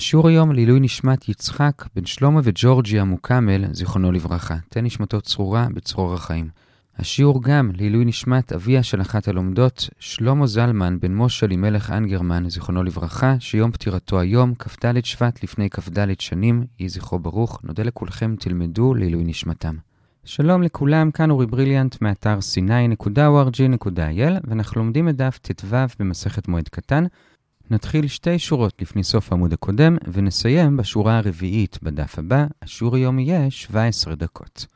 השיעור היום לעילוי נשמת יצחק, בן שלמה וג'ורג'יה מוקאמל, זיכרונו לברכה. תן נשמתו צרורה בצרור החיים. השיעור גם לעילוי נשמת אביה של אחת הלומדות, שלמה זלמן, בן משה אלימלך אנגרמן, זיכרונו לברכה, שיום פטירתו היום, כ"ד שבט לפני כ"ד שנים, יהי זכרו ברוך. נודה לכולכם, תלמדו לעילוי נשמתם. שלום לכולם, כאן אורי בריליאנט מאתר sny.org.il, ואנחנו לומדים את דף ט"ו במסכת מועד קטן. נתחיל שתי שורות לפני סוף העמוד הקודם, ונסיים בשורה הרביעית בדף הבא. השיעור היום יהיה 17 דקות.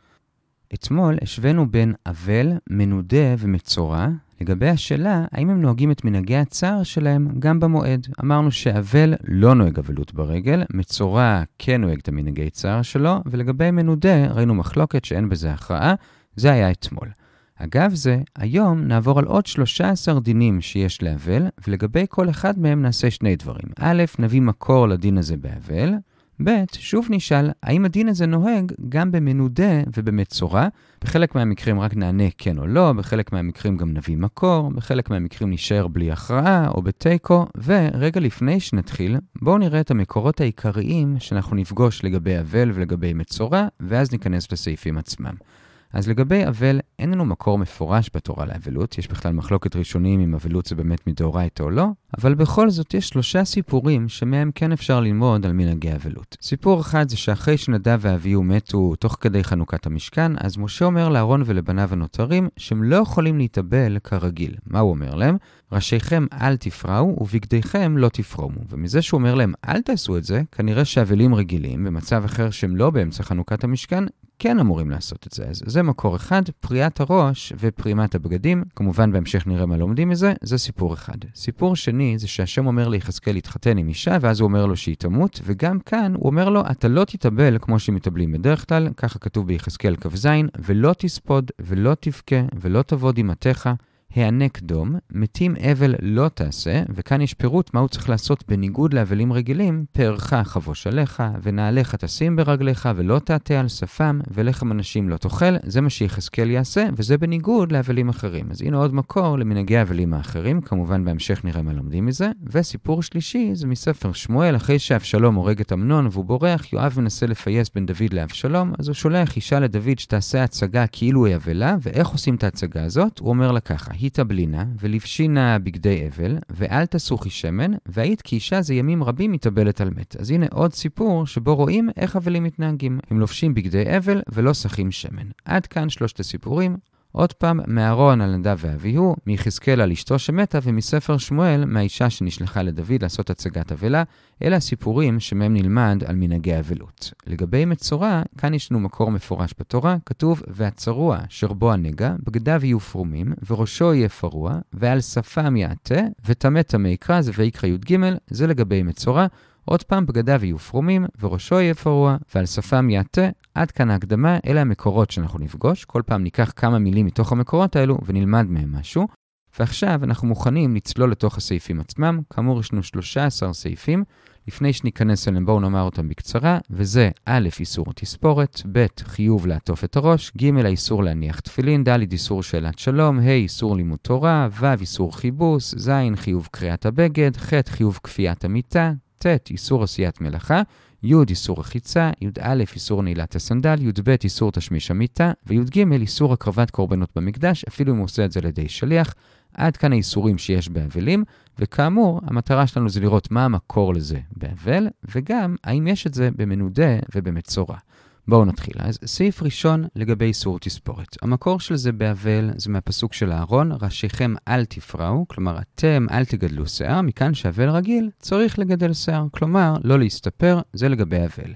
אתמול השווינו בין אבל, מנודה ומצורע, לגבי השאלה האם הם נוהגים את מנהגי הצער שלהם גם במועד. אמרנו שאבל לא נוהג אבלות ברגל, מצורע כן נוהג את המנהגי צער שלו, ולגבי מנודה ראינו מחלוקת שאין בזה הכרעה, זה היה אתמול. אגב זה, היום נעבור על עוד 13 דינים שיש לאבל, ולגבי כל אחד מהם נעשה שני דברים. א', נביא מקור לדין הזה באבל, ב', שוב נשאל, האם הדין הזה נוהג גם במנודה ובמצורע? בחלק מהמקרים רק נענה כן או לא, בחלק מהמקרים גם נביא מקור, בחלק מהמקרים נשאר בלי הכרעה או בתיקו, ורגע לפני שנתחיל, בואו נראה את המקורות העיקריים שאנחנו נפגוש לגבי אבל ולגבי מצורע, ואז ניכנס לסעיפים עצמם. אז לגבי אבל, אין לנו מקור מפורש בתורה לאבלות, יש בכלל מחלוקת ראשונים אם אבלות זה באמת מדאורייתא או לא, אבל בכל זאת יש שלושה סיפורים שמהם כן אפשר ללמוד על מנהגי אבלות. סיפור אחד זה שאחרי שנדב ואביהו מתו תוך כדי חנוכת המשכן, אז משה אומר לאהרון ולבניו הנותרים שהם לא יכולים להתאבל כרגיל. מה הוא אומר להם? ראשיכם אל תפרעו ובגדיכם לא תפרומו. ומזה שהוא אומר להם אל תעשו את זה, כנראה שאבלים רגילים, במצב אחר שהם לא באמצע חנוכת המשכן, כן אמורים לעשות את זה. אז זה מקור אחד, פריעת הראש ופרימת הבגדים. כמובן בהמשך נראה מה לומדים מזה, זה סיפור אחד. סיפור שני זה שהשם אומר ליחזקאל להתחתן עם אישה, ואז הוא אומר לו שהיא תמות, וגם כאן הוא אומר לו, אתה לא תתאבל כמו שמתאבלים בדרך כלל, ככה כתוב ביחזקאל כ"ז, ולא תספוד, ולא תבכה, ולא תבוא דמעתך. הענק דום, מתים אבל לא תעשה, וכאן יש פירוט מה הוא צריך לעשות בניגוד לאבלים רגילים, פארך חבוש עליך, ונעליך תשים ברגליך, ולא תעטה על שפם, ולחם אנשים לא תאכל, זה מה שיחזקאל יעשה, וזה בניגוד לאבלים אחרים. אז הנה עוד מקור למנהגי האבלים האחרים, כמובן בהמשך נראה מה לומדים מזה. וסיפור שלישי זה מספר שמואל, אחרי שאבשלום הורג את אמנון והוא בורח, יואב מנסה לפייס בין דוד לאבשלום, אז הוא שולח אישה לדוד שתעשה הצגה כאילו היא אבלה, ואיך עושים את ההצגה הזאת? הוא אומר לה ככה, התאבלינה, ולבשינה בגדי אבל, ואל תסוכי שמן, והיית כאישה זה ימים רבים מתאבלת על מת. אז הנה עוד סיפור שבו רואים איך אבלים מתנהגים. הם לובשים בגדי אבל ולא שחים שמן. עד כאן שלושת הסיפורים. עוד פעם, מאהרון על נדב ואביהו, מיחזקאל על אשתו שמתה, ומספר שמואל, מהאישה שנשלחה לדוד לעשות הצגת אבלה, אלה הסיפורים שמהם נלמד על מנהגי אבלות. לגבי מצורע, כאן יש לנו מקור מפורש בתורה, כתוב, והצרוע אשר בו הנגע, בגדיו יהיו פרומים, וראשו יהיה פרוע, ועל שפם יעטה, וטמא טמא יקרא, זה ויקרא י"ג, זה לגבי מצורע. עוד פעם, בגדיו יהיו פרומים, וראשו יהיה פרוע, ועל שפם יעטה. עד כאן ההקדמה, אלה המקורות שאנחנו נפגוש. כל פעם ניקח כמה מילים מתוך המקורות האלו ונלמד מהם משהו. ועכשיו אנחנו מוכנים לצלול לתוך הסעיפים עצמם. כאמור, יש לנו 13 סעיפים. לפני שניכנס אליהם בואו נאמר אותם בקצרה, וזה א', איסור תספורת, ב', חיוב לעטוף את הראש, ג', האיסור להניח תפילין, ד', איסור שאלת שלום, ה', איסור לימוד תורה, ו', איסור חיבוס, ז', חיוב קריאת הבגד, ח', חיוב כפיית המיטה, ט', איסור עשיית מלאכה, י', איסור רחיצה, י"א, איסור נעילת הסנדל, י"ב, איסור תשמיש המיטה, וי"ג, איסור הקרבת קורבנות במקדש, אפילו אם הוא עושה את זה על ידי שליח. עד כאן האיסורים שיש באבלים, וכאמור, המטרה שלנו זה לראות מה המקור לזה באבל, וגם האם יש את זה במנודה ובמצורע. בואו נתחיל. אז סעיף ראשון לגבי איסור תספורת. המקור של זה באבל זה מהפסוק של אהרון, ראשיכם אל תפרעו, כלומר אתם אל תגדלו שיער, מכאן שאבל רגיל צריך לגדל שיער, כלומר לא להסתפר, זה לגבי אבל.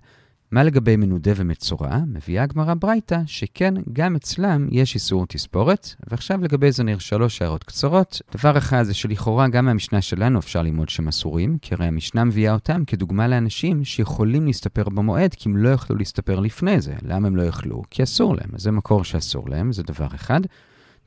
מה לגבי מנודה ומצורע? מביאה הגמרא ברייתא שכן, גם אצלם יש איסור תספורת. ועכשיו לגבי נראה שלוש הערות קצרות. דבר אחד זה שלכאורה גם מהמשנה שלנו אפשר ללמוד שהם אסורים, כי הרי המשנה מביאה אותם כדוגמה לאנשים שיכולים להסתפר במועד, כי הם לא יכלו להסתפר לפני זה. למה הם לא יכלו? כי אסור להם. אז זה מקור שאסור להם, זה דבר אחד.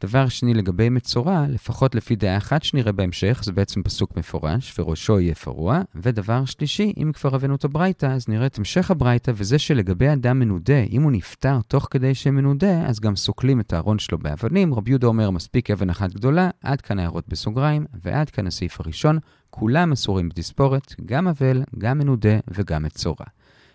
דבר שני, לגבי מצורע, לפחות לפי דעה אחת שנראה בהמשך, זה בעצם פסוק מפורש, וראשו יהיה פרוע. ודבר שלישי, אם כבר הבאנו את הברייתא, אז נראה את המשך הברייתא, וזה שלגבי אדם מנודה, אם הוא נפטר תוך כדי שמנודה, אז גם סוקלים את הארון שלו באבנים. רבי יהודה אומר, מספיק אבן אחת גדולה, עד כאן הערות בסוגריים, ועד כאן הסעיף הראשון. כולם אסורים בתספורת, גם אבל, גם מנודה וגם מצורע.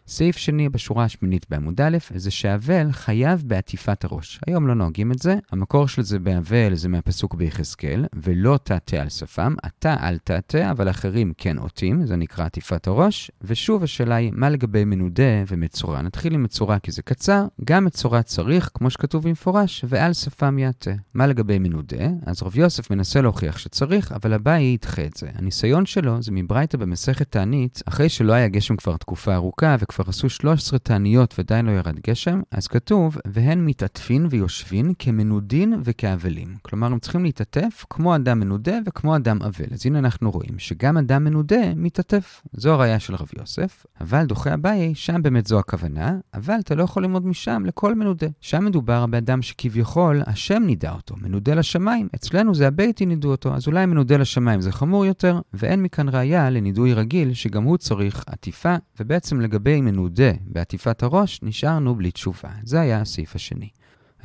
סעיף שני בשורה השמינית בעמוד א', זה שהאבל חייב בעטיפת הראש. היום לא נוהגים את זה, המקור של זה באבל זה מהפסוק ביחזקאל, ולא תעתה על שפם, אתה אל תעתה, אבל אחרים כן עוטים, זה נקרא עטיפת הראש. ושוב השאלה היא, מה לגבי מנודה ומצורע? נתחיל עם מצורע כי זה קצר, גם מצורע צריך, כמו שכתוב במפורש, ועל שפם יעתה. מה לגבי מנודה? אז רב יוסף מנסה להוכיח שצריך, אבל הבאי ידחה את זה. הניסיון שלו זה מברייתא במסכת תענית, אחרי שלא היה גשם כבר תקופה ארוכה, כבר עשו 13 תעניות ועדיין לא ירד גשם, אז כתוב, והן מתעטפין ויושבין כמנודין וכאבלים. כלומר, הם צריכים להתעטף כמו אדם מנודה וכמו אדם אבל. אז הנה אנחנו רואים שגם אדם מנודה מתעטף. זו הראייה של רב יוסף, אבל דוחה אביי, שם באמת זו הכוונה, אבל אתה לא יכול ללמוד משם לכל מנודה. שם מדובר באדם שכביכול השם נידע אותו, מנודה לשמיים. אצלנו זה הביתי נידו אותו, אז אולי מנודה לשמיים זה חמור יותר, ואין מכאן ראייה לנידוי רגיל שגם הוא צריך עטיפה, ובעצם לגבי מנודה בעטיפת הראש, נשארנו בלי תשובה. זה היה הסעיף השני.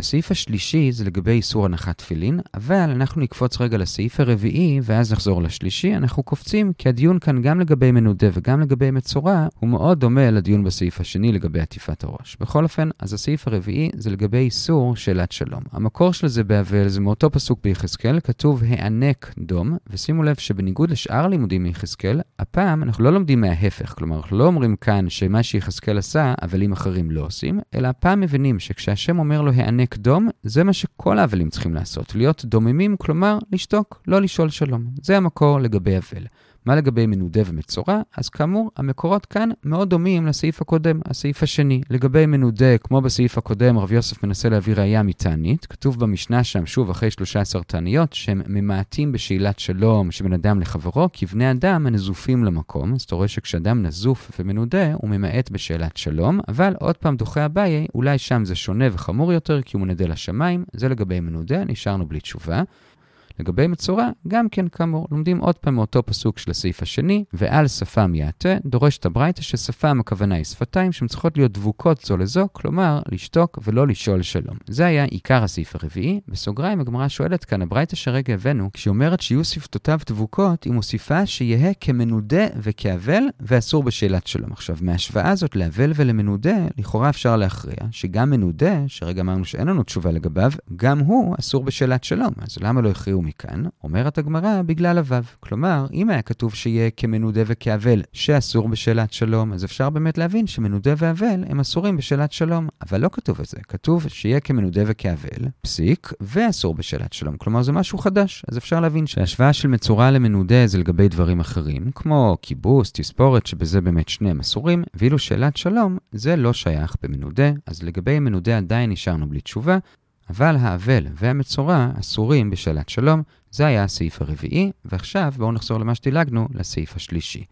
הסעיף השלישי זה לגבי איסור הנחת תפילין, אבל אנחנו נקפוץ רגע לסעיף הרביעי ואז נחזור לשלישי. אנחנו קופצים כי הדיון כאן גם לגבי מנודה וגם לגבי מצורע הוא מאוד דומה לדיון בסעיף השני לגבי עטיפת הראש. בכל אופן, אז הסעיף הרביעי זה לגבי איסור שאלת שלום. המקור של זה באבל זה מאותו פסוק ביחזקאל, כתוב הענק דום, ושימו לב שבניגוד לשאר לימודים מיחזקאל, הפעם אנחנו לא לומדים מההפך, כלומר אנחנו לא אומרים כאן שמה שיחזקאל עשה, אבלים אחרים לא עושים, אלא הפעם מבינים שכשהשם אומר לו הענק דום, זה מה שכל האבלים צריכים לעשות, להיות דוממים, כלומר, לשתוק, לא לשאול שלום. זה המקור לגבי אבל. מה לגבי מנודה ומצורע? אז כאמור, המקורות כאן מאוד דומים לסעיף הקודם, הסעיף השני. לגבי מנודה, כמו בסעיף הקודם, רב יוסף מנסה להביא ראייה מתענית. כתוב במשנה שם, שוב, אחרי 13 תעניות, שהם ממעטים בשאלת שלום שבין אדם לחברו, כבני אדם הנזופים למקום. אז אתה רואה שכשאדם נזוף ומנודה, הוא ממעט בשאלת שלום, אבל עוד פעם דוחה אביי, אולי שם זה שונה וחמור יותר, כי הוא מנדה לשמיים. זה לגבי מנודה, נשארנו בלי תשובה. לגבי מצורע, גם כן כאמור, לומדים עוד פעם מאותו פסוק של הסעיף השני, ועל שפם יעטה, דורש את הברייתא ששפם הכוונה היא שפתיים שהן צריכות להיות דבוקות זו לזו, כלומר, לשתוק ולא לשאול שלום. זה היה עיקר הסעיף הרביעי. בסוגריים הגמרא שואלת כאן, הברייתא שהרגע הבאנו, כשהיא אומרת שיהיו שפתותיו דבוקות, היא מוסיפה שיהא כמנודה וכאבל, ואסור בשאלת שלום. עכשיו, מההשוואה הזאת לאבל ולמנודה, לכאורה אפשר להכריע שגם מנודה, שרגע אמרנו שאין לנו תשובה לגביו, גם הוא אסור בשאלת שלום. אז למה לא הכריעו מכאן, אומרת הגמרא, בגלל הוו. כלומר, אם היה כתוב שיהיה כמנודה וכאבל שאסור בשאלת שלום, אז אפשר באמת להבין שמנודה ואבל הם אסורים בשאלת שלום. אבל לא כתוב את זה, כתוב שיהיה כמנודה וכאבל, פסיק, ואסור בשאלת שלום. כלומר, זה משהו חדש. אז אפשר להבין שההשוואה של מצורע למנודה זה לגבי דברים אחרים, כמו כיבוס, תספורת, שבזה באמת שניהם אסורים, ואילו שאלת שלום, זה לא שייך במנודה, אז לגבי מנודה עדיין נשארנו בלי תשובה, אבל האבל והמצורע אסורים בשאלת שלום, זה היה הסעיף הרביעי, ועכשיו בואו נחזור למה שדילגנו, לסעיף השלישי.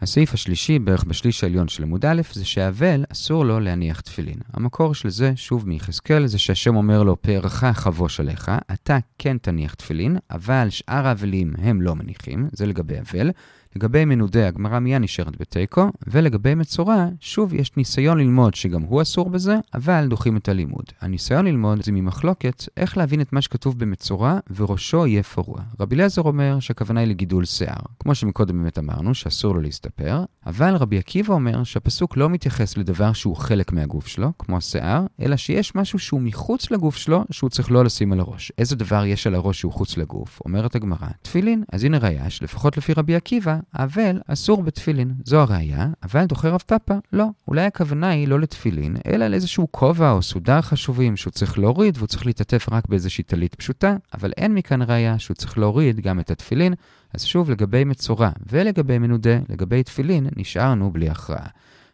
הסעיף השלישי, בערך בשליש העליון של עמוד א', זה שהאבל אסור לו להניח תפילין. המקור של זה, שוב מיחזקאל, זה שהשם אומר לו, פארך חבוש עליך, אתה כן תניח תפילין, אבל שאר האבלים הם לא מניחים, זה לגבי אבל. לגבי מנודה, הגמרא מיד נשארת בתיקו, ולגבי מצורע, שוב יש ניסיון ללמוד שגם הוא אסור בזה, אבל דוחים את הלימוד. הניסיון ללמוד זה ממחלוקת איך להבין את מה שכתוב במצורע, וראשו יהיה פרוע. רבי אליעזר אומר שהכוונה היא לגידול שיער. כמו שמקודם באמת אמרנו, שאסור לו להסתפר, אבל רבי עקיבא אומר שהפסוק לא מתייחס לדבר שהוא חלק מהגוף שלו, כמו השיער, אלא שיש משהו שהוא מחוץ לגוף שלו, שהוא צריך לא לשים על הראש. איזה דבר יש על הראש שהוא חוץ לגוף? אומרת הגמרא, תפילין. אז הנה ראיה שלפחות לפי רבי עקיבא, אבל אסור בתפילין. זו הראייה, אבל דוחה רב פאפה, לא. אולי הכוונה היא לא לתפילין, אלא לאיזשהו כובע או סודר חשובים שהוא צריך להוריד והוא צריך להתעטף רק באיזושהי טלית פשוטה, אבל אין מכאן ראייה שהוא צריך להוריד גם את התפילין. אז שוב, לגבי מצורע ולגבי מנודה, לגבי תפילין, נשארנו בלי הכרעה.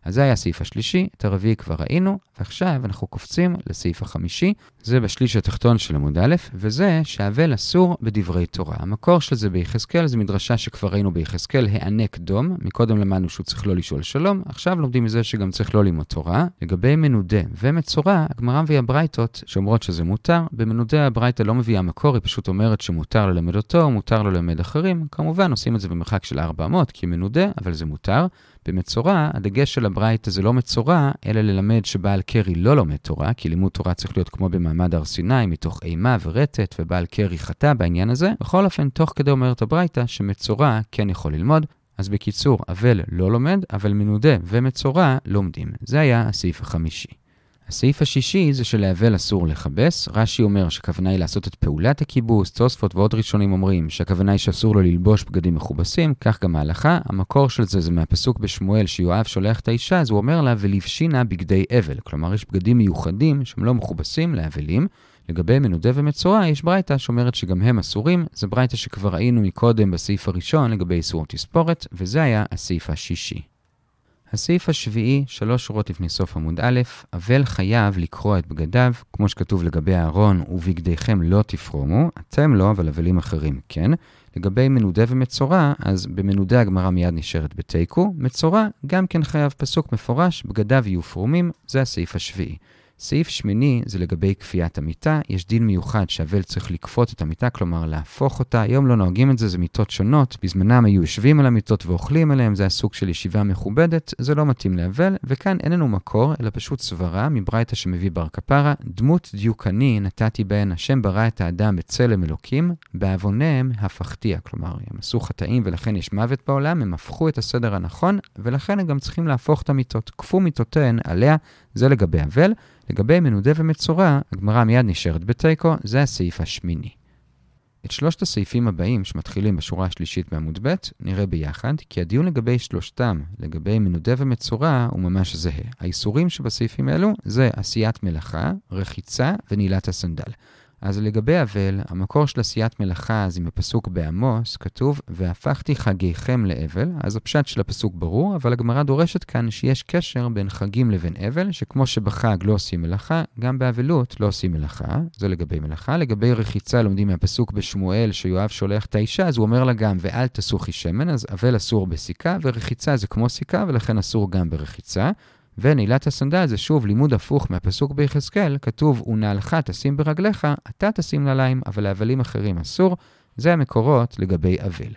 אז זה היה הסעיף השלישי, את הרביעי כבר ראינו, ועכשיו אנחנו קופצים לסעיף החמישי, זה בשליש התחתון של עמוד א', וזה שהאבל אסור בדברי תורה. המקור של זה ביחזקאל, זה מדרשה שכבר ראינו ביחזקאל, הענק דום, מקודם למדנו שהוא צריך לא לשאול שלום, עכשיו לומדים מזה שגם צריך לא ללמוד תורה. לגבי מנודה ומצורע, הגמרא מביאה ברייתות שאומרות שזה מותר, במנודה הברייתא לא מביאה מקור, היא פשוט אומרת שמותר ללמד אותו, מותר ללמד אחרים, כמובן עושים את זה במרחק של 400, כי מנודה, אבל זה מותר. במצורע, הדגש של הברייתא זה לא מצורע, אלא ללמד שבעל קרי לא לומד תורה, כי לימוד תורה צריך להיות כמו במעמד הר סיני, מתוך אימה ורטט, ובעל קרי חטא בעניין הזה. בכל אופן, תוך כדי אומרת הברייתא שמצורע כן יכול ללמוד. אז בקיצור, אבל לא לומד, אבל מנודה ומצורע לומדים. זה היה הסעיף החמישי. הסעיף השישי זה שלאבל אסור לכבס. רש"י אומר שהכוונה היא לעשות את פעולת הכיבוס, תוספות ועוד ראשונים אומרים שהכוונה היא שאסור לו ללבוש בגדים מכובסים, כך גם ההלכה. המקור של זה זה מהפסוק בשמואל שיואב שולח את האישה, אז הוא אומר לה ולבשינה בגדי אבל. כלומר, יש בגדים מיוחדים שהם לא מכובסים לאבלים. לגבי מנודה ומצורע, יש ברייתא שאומרת שגם הם אסורים. זה ברייתא שכבר ראינו מקודם בסעיף הראשון לגבי איסור תספורת, וזה היה הסעיף השישי. הסעיף השביעי, שלוש שורות לפני סוף עמוד א', אבל חייב לקרוע את בגדיו, כמו שכתוב לגבי אהרון, ובגדיכם לא תפרומו, אתם לא, אבל אבלים אחרים כן. לגבי מנודה ומצורע, אז במנודה הגמרא מיד נשארת בתיקו, מצורע גם כן חייב פסוק מפורש, בגדיו יהיו פרומים, זה הסעיף השביעי. סעיף שמיני זה לגבי כפיית המיטה. יש דין מיוחד שאבל צריך לכפות את המיטה, כלומר להפוך אותה. היום לא נוהגים את זה, זה מיטות שונות. בזמנם היו יושבים על המיטות ואוכלים עליהם, זה הסוג של ישיבה מכובדת, זה לא מתאים לאבל. וכאן אין לנו מקור, אלא פשוט סברה מברייתא שמביא בר כפרה. דמות דיוקני נתתי בהן, השם ברא את האדם בצלם אלוקים, בעוונם הפכתיה. כלומר, הם עשו חטאים ולכן יש מוות בעולם, הם הפכו את הסדר הנכון, ולכן הם גם צריכים להפוך את המיטות. כפו מיטותיהן עליה, זה לגבי אבל. לגבי מנודה ומצורע, הגמרא מיד נשארת בתיקו, זה הסעיף השמיני. את שלושת הסעיפים הבאים, שמתחילים בשורה השלישית בעמוד ב', נראה ביחד, כי הדיון לגבי שלושתם, לגבי מנודה ומצורע, הוא ממש זהה. האיסורים שבסעיפים אלו זה עשיית מלאכה, רחיצה ונעילת הסנדל. אז לגבי אבל, המקור של עשיית מלאכה זה מפסוק בעמוס, כתוב, והפכתי חגיכם לאבל, אז הפשט של הפסוק ברור, אבל הגמרא דורשת כאן שיש קשר בין חגים לבין אבל, שכמו שבחג לא עושים מלאכה, גם באבלות לא עושים מלאכה, זה לגבי מלאכה. לגבי רחיצה לומדים מהפסוק בשמואל, שיואב שולח את האישה, אז הוא אומר לה גם, ואל תסוכי שמן, אז אבל אסור בסיכה, ורחיצה זה כמו סיכה, ולכן אסור גם ברחיצה. ונעילת הסנדל זה שוב לימוד הפוך מהפסוק ביחזקאל, כתוב, ונעלך תשים ברגליך, אתה תשים נעליים, אבל להבלים אחרים אסור. זה המקורות לגבי אבל.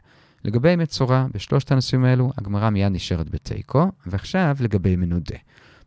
לגבי מצורע, בשלושת הנושאים האלו, הגמרא מיד נשארת בתיקו, ועכשיו לגבי מנודה.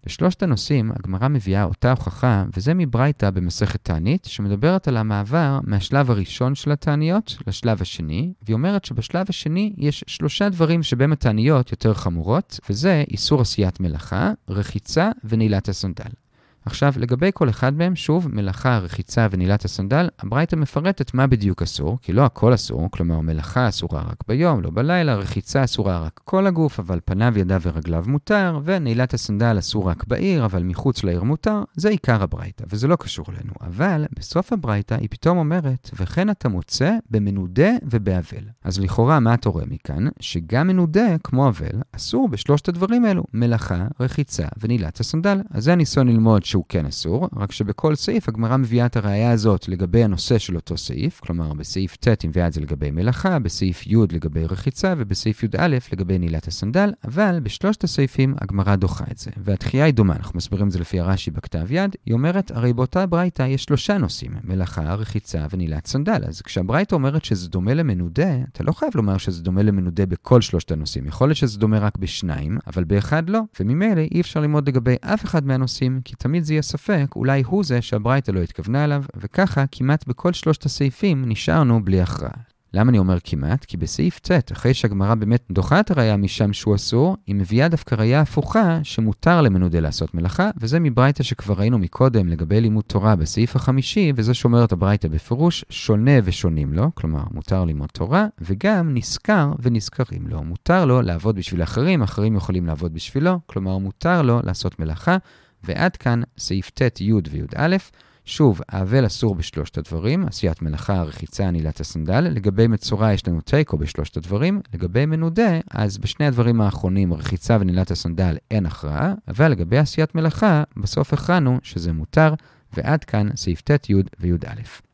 בשלושת הנושאים, הגמרא מביאה אותה הוכחה, וזה מברייתא במסכת תענית, שמדברת על המעבר מהשלב הראשון של התעניות לשלב השני, והיא אומרת שבשלב השני יש שלושה דברים שבהם התעניות יותר חמורות, וזה איסור עשיית מלאכה, רחיצה ונעילת הסנדל. עכשיו, לגבי כל אחד מהם, שוב, מלאכה, רחיצה ונעילת הסנדל, הברייתא מפרטת מה בדיוק אסור, כי לא הכל אסור, כלומר מלאכה אסורה רק ביום, לא בלילה, רחיצה אסורה רק כל הגוף, אבל פניו, ידיו ורגליו מותר, ונעילת הסנדל אסור רק בעיר, אבל מחוץ לעיר מותר, זה עיקר הברייתא, וזה לא קשור אלינו. אבל בסוף הברייתא היא פתאום אומרת, וכן אתה מוצא במנודה ובאבל. אז לכאורה, מה אתה רואה מכאן? שגם מנודה, כמו אבל, אסור בשלושת הדברים האלו, מלאכה, רחיצה ונעילת הסנדל. אז זה שהוא כן אסור, רק שבכל סעיף הגמרא מביאה את הראייה הזאת לגבי הנושא של אותו סעיף, כלומר בסעיף ט' היא מביאה את זה לגבי מלאכה, בסעיף י' לגבי רחיצה ובסעיף י"א לגבי נעילת הסנדל, אבל בשלושת הסעיפים הגמרא דוחה את זה. והתחייה היא דומה, אנחנו מסבירים את זה לפי הרש"י בכתב יד, היא אומרת, הרי באותה ברייתא יש שלושה נושאים, מלאכה, רחיצה ונעילת סנדל. אז כשהברייתא אומרת שזה דומה למנודה, אתה לא חייב לומר שזה דומה למנודה בכל שלושת הנושאים. יכול להיות שזה דומה רק בשניים, אבל באחד לא, וממילא אי אפשר ללמוד לגבי אף אחד מהנושאים, כי תמיד תמיד זה יהיה ספק, אולי הוא זה שהברייתא לא התכוונה אליו, וככה כמעט בכל שלושת הסעיפים נשארנו בלי הכרעה. למה אני אומר כמעט? כי בסעיף ט', אחרי שהגמרא באמת דוחה את הראייה משם שהוא אסור, היא מביאה דווקא ראייה הפוכה שמותר למנודה לעשות מלאכה, וזה מברייתא שכבר ראינו מקודם לגבי לימוד תורה בסעיף החמישי, וזה שאומרת הברייתא בפירוש, שונה ושונים לו, כלומר מותר ללמוד תורה, וגם נשכר ונשכרים לו. מותר לו לעבוד בשביל אחרים, אחרים יכולים לעבוד בשבילו, כלומר מותר לו לעשות מלאכה. ועד כאן סעיף ט', י' וי"א. שוב, האבל אסור בשלושת הדברים, עשיית מלאכה, רחיצה, נעילת הסנדל. לגבי מצורע יש לנו תיקו בשלושת הדברים. לגבי מנודה, אז בשני הדברים האחרונים, רחיצה ונעילת הסנדל, אין הכרעה. אבל לגבי עשיית מלאכה, בסוף הכרענו שזה מותר, ועד כאן סעיף ט', י' וי"א.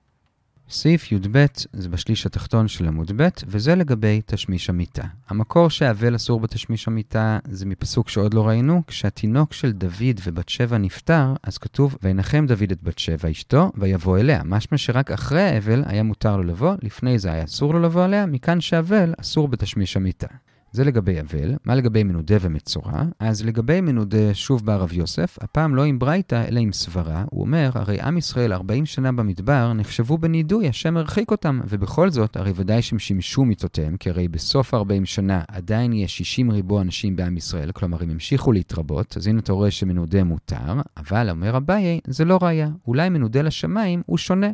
סעיף י"ב זה בשליש התחתון של עמוד ב', וזה לגבי תשמיש המיטה. המקור שהאבל אסור בתשמיש המיטה זה מפסוק שעוד לא ראינו, כשהתינוק של דוד ובת שבע נפטר, אז כתוב, וינחם דוד את בת שבע אשתו, ויבוא אליה. משמע שרק אחרי האבל היה מותר לו לבוא, לפני זה היה אסור לו לבוא אליה, מכאן שהאבל אסור בתשמיש המיטה. זה לגבי אבל. מה לגבי מנודה ומצורע? אז לגבי מנודה, שוב בא רב יוסף, הפעם לא עם ברייתא, אלא עם סברה. הוא אומר, הרי עם ישראל 40 שנה במדבר נחשבו בנידוי, השם הרחיק אותם, ובכל זאת, הרי ודאי שהם שימשו מיתותיהם, כי הרי בסוף 40 שנה עדיין יש 60 ריבוע אנשים בעם ישראל, כלומר, הם המשיכו להתרבות, אז הנה אתה רואה שמנודה מותר, אבל אומר אביי, זה לא ראיה. אולי מנודה לשמיים הוא שונה.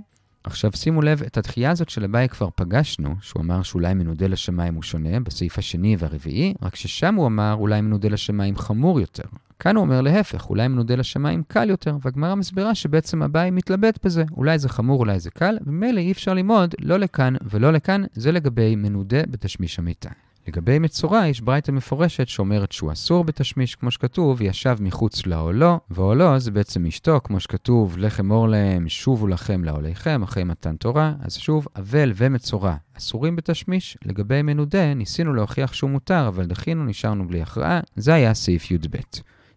עכשיו שימו לב, את התחייה הזאת של אביי כבר פגשנו, שהוא אמר שאולי מנודה לשמיים הוא שונה, בסעיף השני והרביעי, רק ששם הוא אמר אולי מנודה לשמיים חמור יותר. כאן הוא אומר להפך, אולי מנודה לשמיים קל יותר, והגמרא מסבירה שבעצם אביי מתלבט בזה, אולי זה חמור, אולי זה קל, וממילא אי אפשר ללמוד לא לכאן ולא לכאן, זה לגבי מנודה בתשמיש המיטה. לגבי מצורע, יש ברייתא מפורשת שאומרת שהוא אסור בתשמיש, כמו שכתוב, ישב מחוץ לעולו, ועולו זה בעצם אשתו, כמו שכתוב, לחם אור להם, שובו לכם לעוליכם, אחרי מתן תורה. אז שוב, אבל ומצורע אסורים בתשמיש. לגבי מנודה, ניסינו להוכיח שהוא מותר, אבל דחינו, נשארנו בלי הכרעה. זה היה סעיף י"ב.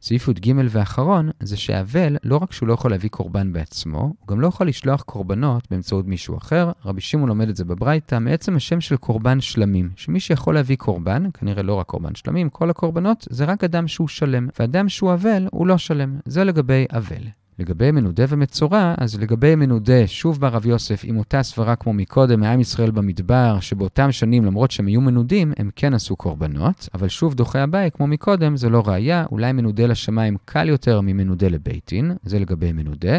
סעיף י"ג ואחרון זה שהאבל, לא רק שהוא לא יכול להביא קורבן בעצמו, הוא גם לא יכול לשלוח קורבנות באמצעות מישהו אחר. רבי שמעון לומד את זה בברייתא מעצם השם של קורבן שלמים, שמי שיכול להביא קורבן, כנראה לא רק קורבן שלמים, כל הקורבנות זה רק אדם שהוא שלם, ואדם שהוא אבל הוא לא שלם. זה לגבי אבל. לגבי מנודה ומצורע, אז לגבי מנודה, שוב בא רב יוסף עם אותה סברה כמו מקודם מעם ישראל במדבר, שבאותם שנים, למרות שהם היו מנודים, הם כן עשו קורבנות, אבל שוב דוחה הבית, כמו מקודם, זה לא ראייה, אולי מנודה לשמיים קל יותר ממנודה לביתין, זה לגבי מנודה.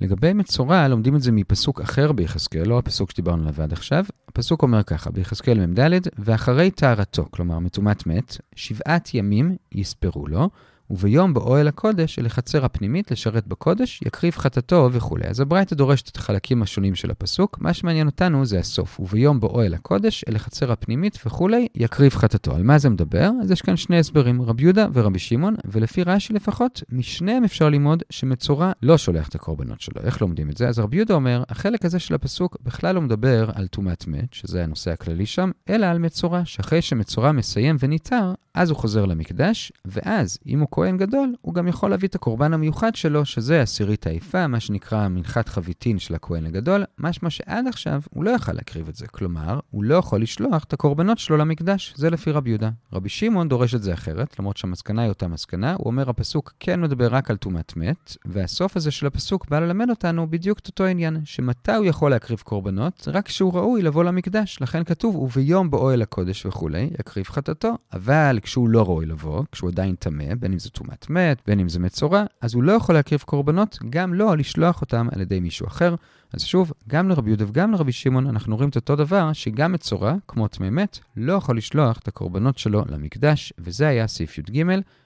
לגבי מצורע, לומדים את זה מפסוק אחר ביחזקאל, לא הפסוק שדיברנו עליו עד עכשיו. הפסוק אומר ככה, ביחזקאל מ"ד, ואחרי טהרתו, כלומר מטומאת מת, שבעת ימים יספרו לו, וביום באוהל הקודש, אל החצר הפנימית, לשרת בקודש, יקריב חטאתו וכולי. אז הברייתא דורשת את החלקים השונים של הפסוק, מה שמעניין אותנו זה הסוף. וביום באוהל הקודש, אל החצר הפנימית וכולי, יקריב חטאתו. על מה זה מדבר? אז יש כאן שני הסברים, רבי יהודה ורבי שמעון, ולפי רש"י לפחות, משניהם אפשר ללמוד שמצורע לא שולח את הקורבנות שלו. איך לומדים את זה? אז רבי יהודה אומר, החלק הזה של הפסוק בכלל לא מדבר על טומאת מת, שזה הנושא הכללי שם, אלא על מצורע, שאחרי שמצורע מסיים וניתר, אז הוא חוזר למקדש, ואז, אם הוא כהן גדול, הוא גם יכול להביא את הקורבן המיוחד שלו, שזה עשירית העיפה, מה שנקרא מנחת חביתין של הכהן הגדול, משמע שעד עכשיו הוא לא יכל להקריב את זה. כלומר, הוא לא יכול לשלוח את הקורבנות שלו למקדש. זה לפי רבי יהודה. רבי שמעון דורש את זה אחרת, למרות שהמסקנה היא אותה מסקנה. הוא אומר, הפסוק כן מדבר רק על טומאת מת, והסוף הזה של הפסוק בא ללמד אותנו בדיוק את אותו עניין, שמתי הוא יכול להקריב קורבנות? רק כשהוא ראוי לבוא למקדש. לכן כתוב, וביום באוהל הקודש וכולי, יקריב חטאתו. אבל כשהוא לא ראוי לבוא, כשהוא עדיין טמא, בין אם זה טומאת מת, בין אם זה מצורע, אז הוא לא יכול להקריב קורבנות, גם לא לשלוח אותם על ידי מישהו אחר. אז שוב, גם לרבי יהודה וגם לרבי שמעון אנחנו רואים את אותו דבר, שגם מצורע, כמו טמא מת, לא יכול לשלוח את הקורבנות שלו למקדש, וזה היה סעיף י"ג.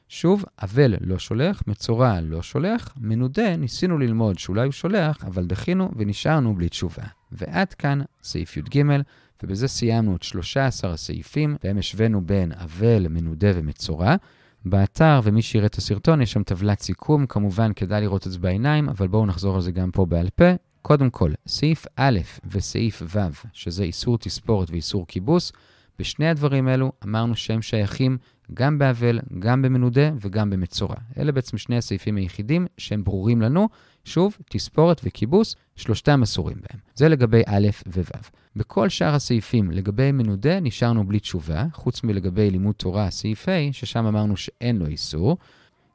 שוב, אבל לא שולח, מצורע לא שולח, מנודה ניסינו ללמוד שאולי הוא שולח, אבל דחינו ונשארנו בלי תשובה. ועד כאן סעיף י"ג. ובזה סיימנו את 13 הסעיפים, בהם השווינו בין אבל, מנודה ומצורע. באתר, ומי שיראה את הסרטון, יש שם טבלת סיכום, כמובן כדאי לראות את זה בעיניים, אבל בואו נחזור על זה גם פה בעל פה. קודם כל, סעיף א' וסעיף ו', שזה איסור תספורת ואיסור כיבוס, בשני הדברים האלו אמרנו שהם שייכים גם באבל, גם במנודה וגם במצורע. אלה בעצם שני הסעיפים היחידים שהם ברורים לנו. שוב, תספורת וכיבוס, שלושתם אסורים בהם. זה לגבי א' וו'. בכל שאר הסעיפים לגבי מנודה נשארנו בלי תשובה, חוץ מלגבי לימוד תורה, סעיף ה', ששם אמרנו שאין לו איסור.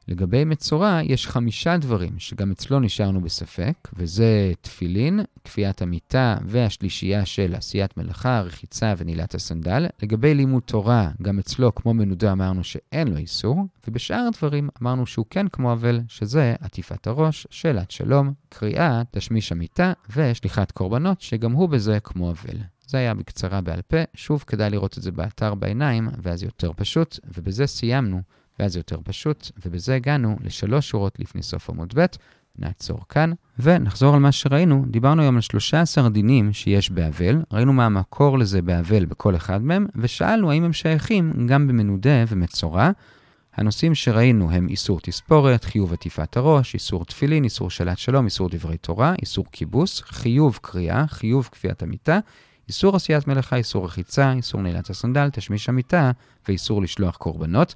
לגבי מצורע, יש חמישה דברים שגם אצלו נשארנו בספק, וזה תפילין, כפיית המיטה והשלישייה של עשיית מלאכה, רחיצה ונעילת הסנדל. לגבי לימוד תורה, גם אצלו, כמו מנודה, אמרנו שאין לו איסור, ובשאר הדברים אמרנו שהוא כן כמו אבל, שזה עטיפת הראש, שאלת שלום, קריאה, תשמיש המיטה ושליחת קורבנות, שגם הוא בזה כמו אבל. זה היה בקצרה בעל פה, שוב כדאי לראות את זה באתר בעיניים, ואז יותר פשוט, ובזה סיימנו. ואז זה יותר פשוט, ובזה הגענו לשלוש שורות לפני סוף עמוד ב'. נעצור כאן, ונחזור על מה שראינו. דיברנו היום על 13 דינים שיש באבל, ראינו מה המקור לזה באבל בכל אחד מהם, ושאלנו האם הם שייכים גם במנודה ומצורע. הנושאים שראינו הם איסור תספורת, חיוב עטיפת הראש, איסור תפילין, איסור שלט שלום, איסור דברי תורה, איסור כיבוס, חיוב קריאה, חיוב כפיית המיטה, איסור עשיית מלאכה, איסור רחיצה, איסור נעילת הסנדל, תשמיש המיטה ואיסור לשלוח קורבנות.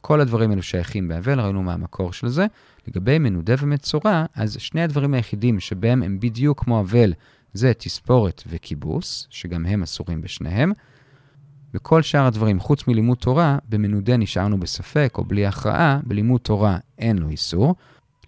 כל הדברים האלו שייכים באבל, ראינו מה המקור של זה. לגבי מנודה ומצורע, אז שני הדברים היחידים שבהם הם בדיוק כמו אבל, זה תספורת וכיבוס, שגם הם אסורים בשניהם. בכל שאר הדברים, חוץ מלימוד תורה, במנודה נשארנו בספק או בלי הכרעה, בלימוד תורה אין לו איסור.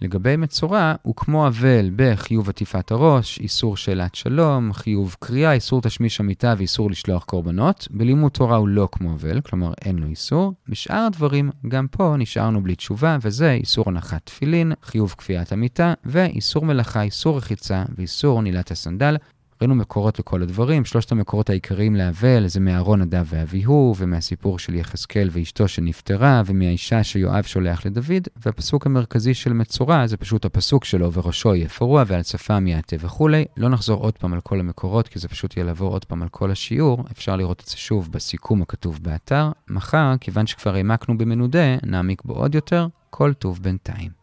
לגבי מצורע, הוא כמו אבל בחיוב עטיפת הראש, איסור שאלת שלום, חיוב קריאה, איסור תשמיש המיטה ואיסור לשלוח קורבנות. בלימוד תורה הוא לא כמו אבל, כלומר אין לו איסור. בשאר הדברים, גם פה נשארנו בלי תשובה, וזה איסור הנחת תפילין, חיוב כפיית המיטה, ואיסור מלאכה, איסור רחיצה ואיסור נעילת הסנדל. ראינו מקורות לכל הדברים, שלושת המקורות העיקריים לאבל זה מאהרון נדב ואביהו, ומהסיפור של יחזקאל ואשתו שנפטרה, ומהאישה שיואב שולח לדוד, והפסוק המרכזי של מצורע זה פשוט הפסוק שלו, וראשו יהיה פרוע ועל שפם יעטה וכולי. לא נחזור עוד פעם על כל המקורות, כי זה פשוט יהיה לעבור עוד פעם על כל השיעור, אפשר לראות את זה שוב בסיכום הכתוב באתר. מחר, כיוון שכבר העמקנו במנודה, נעמיק בו עוד יותר, כל טוב בינתיים.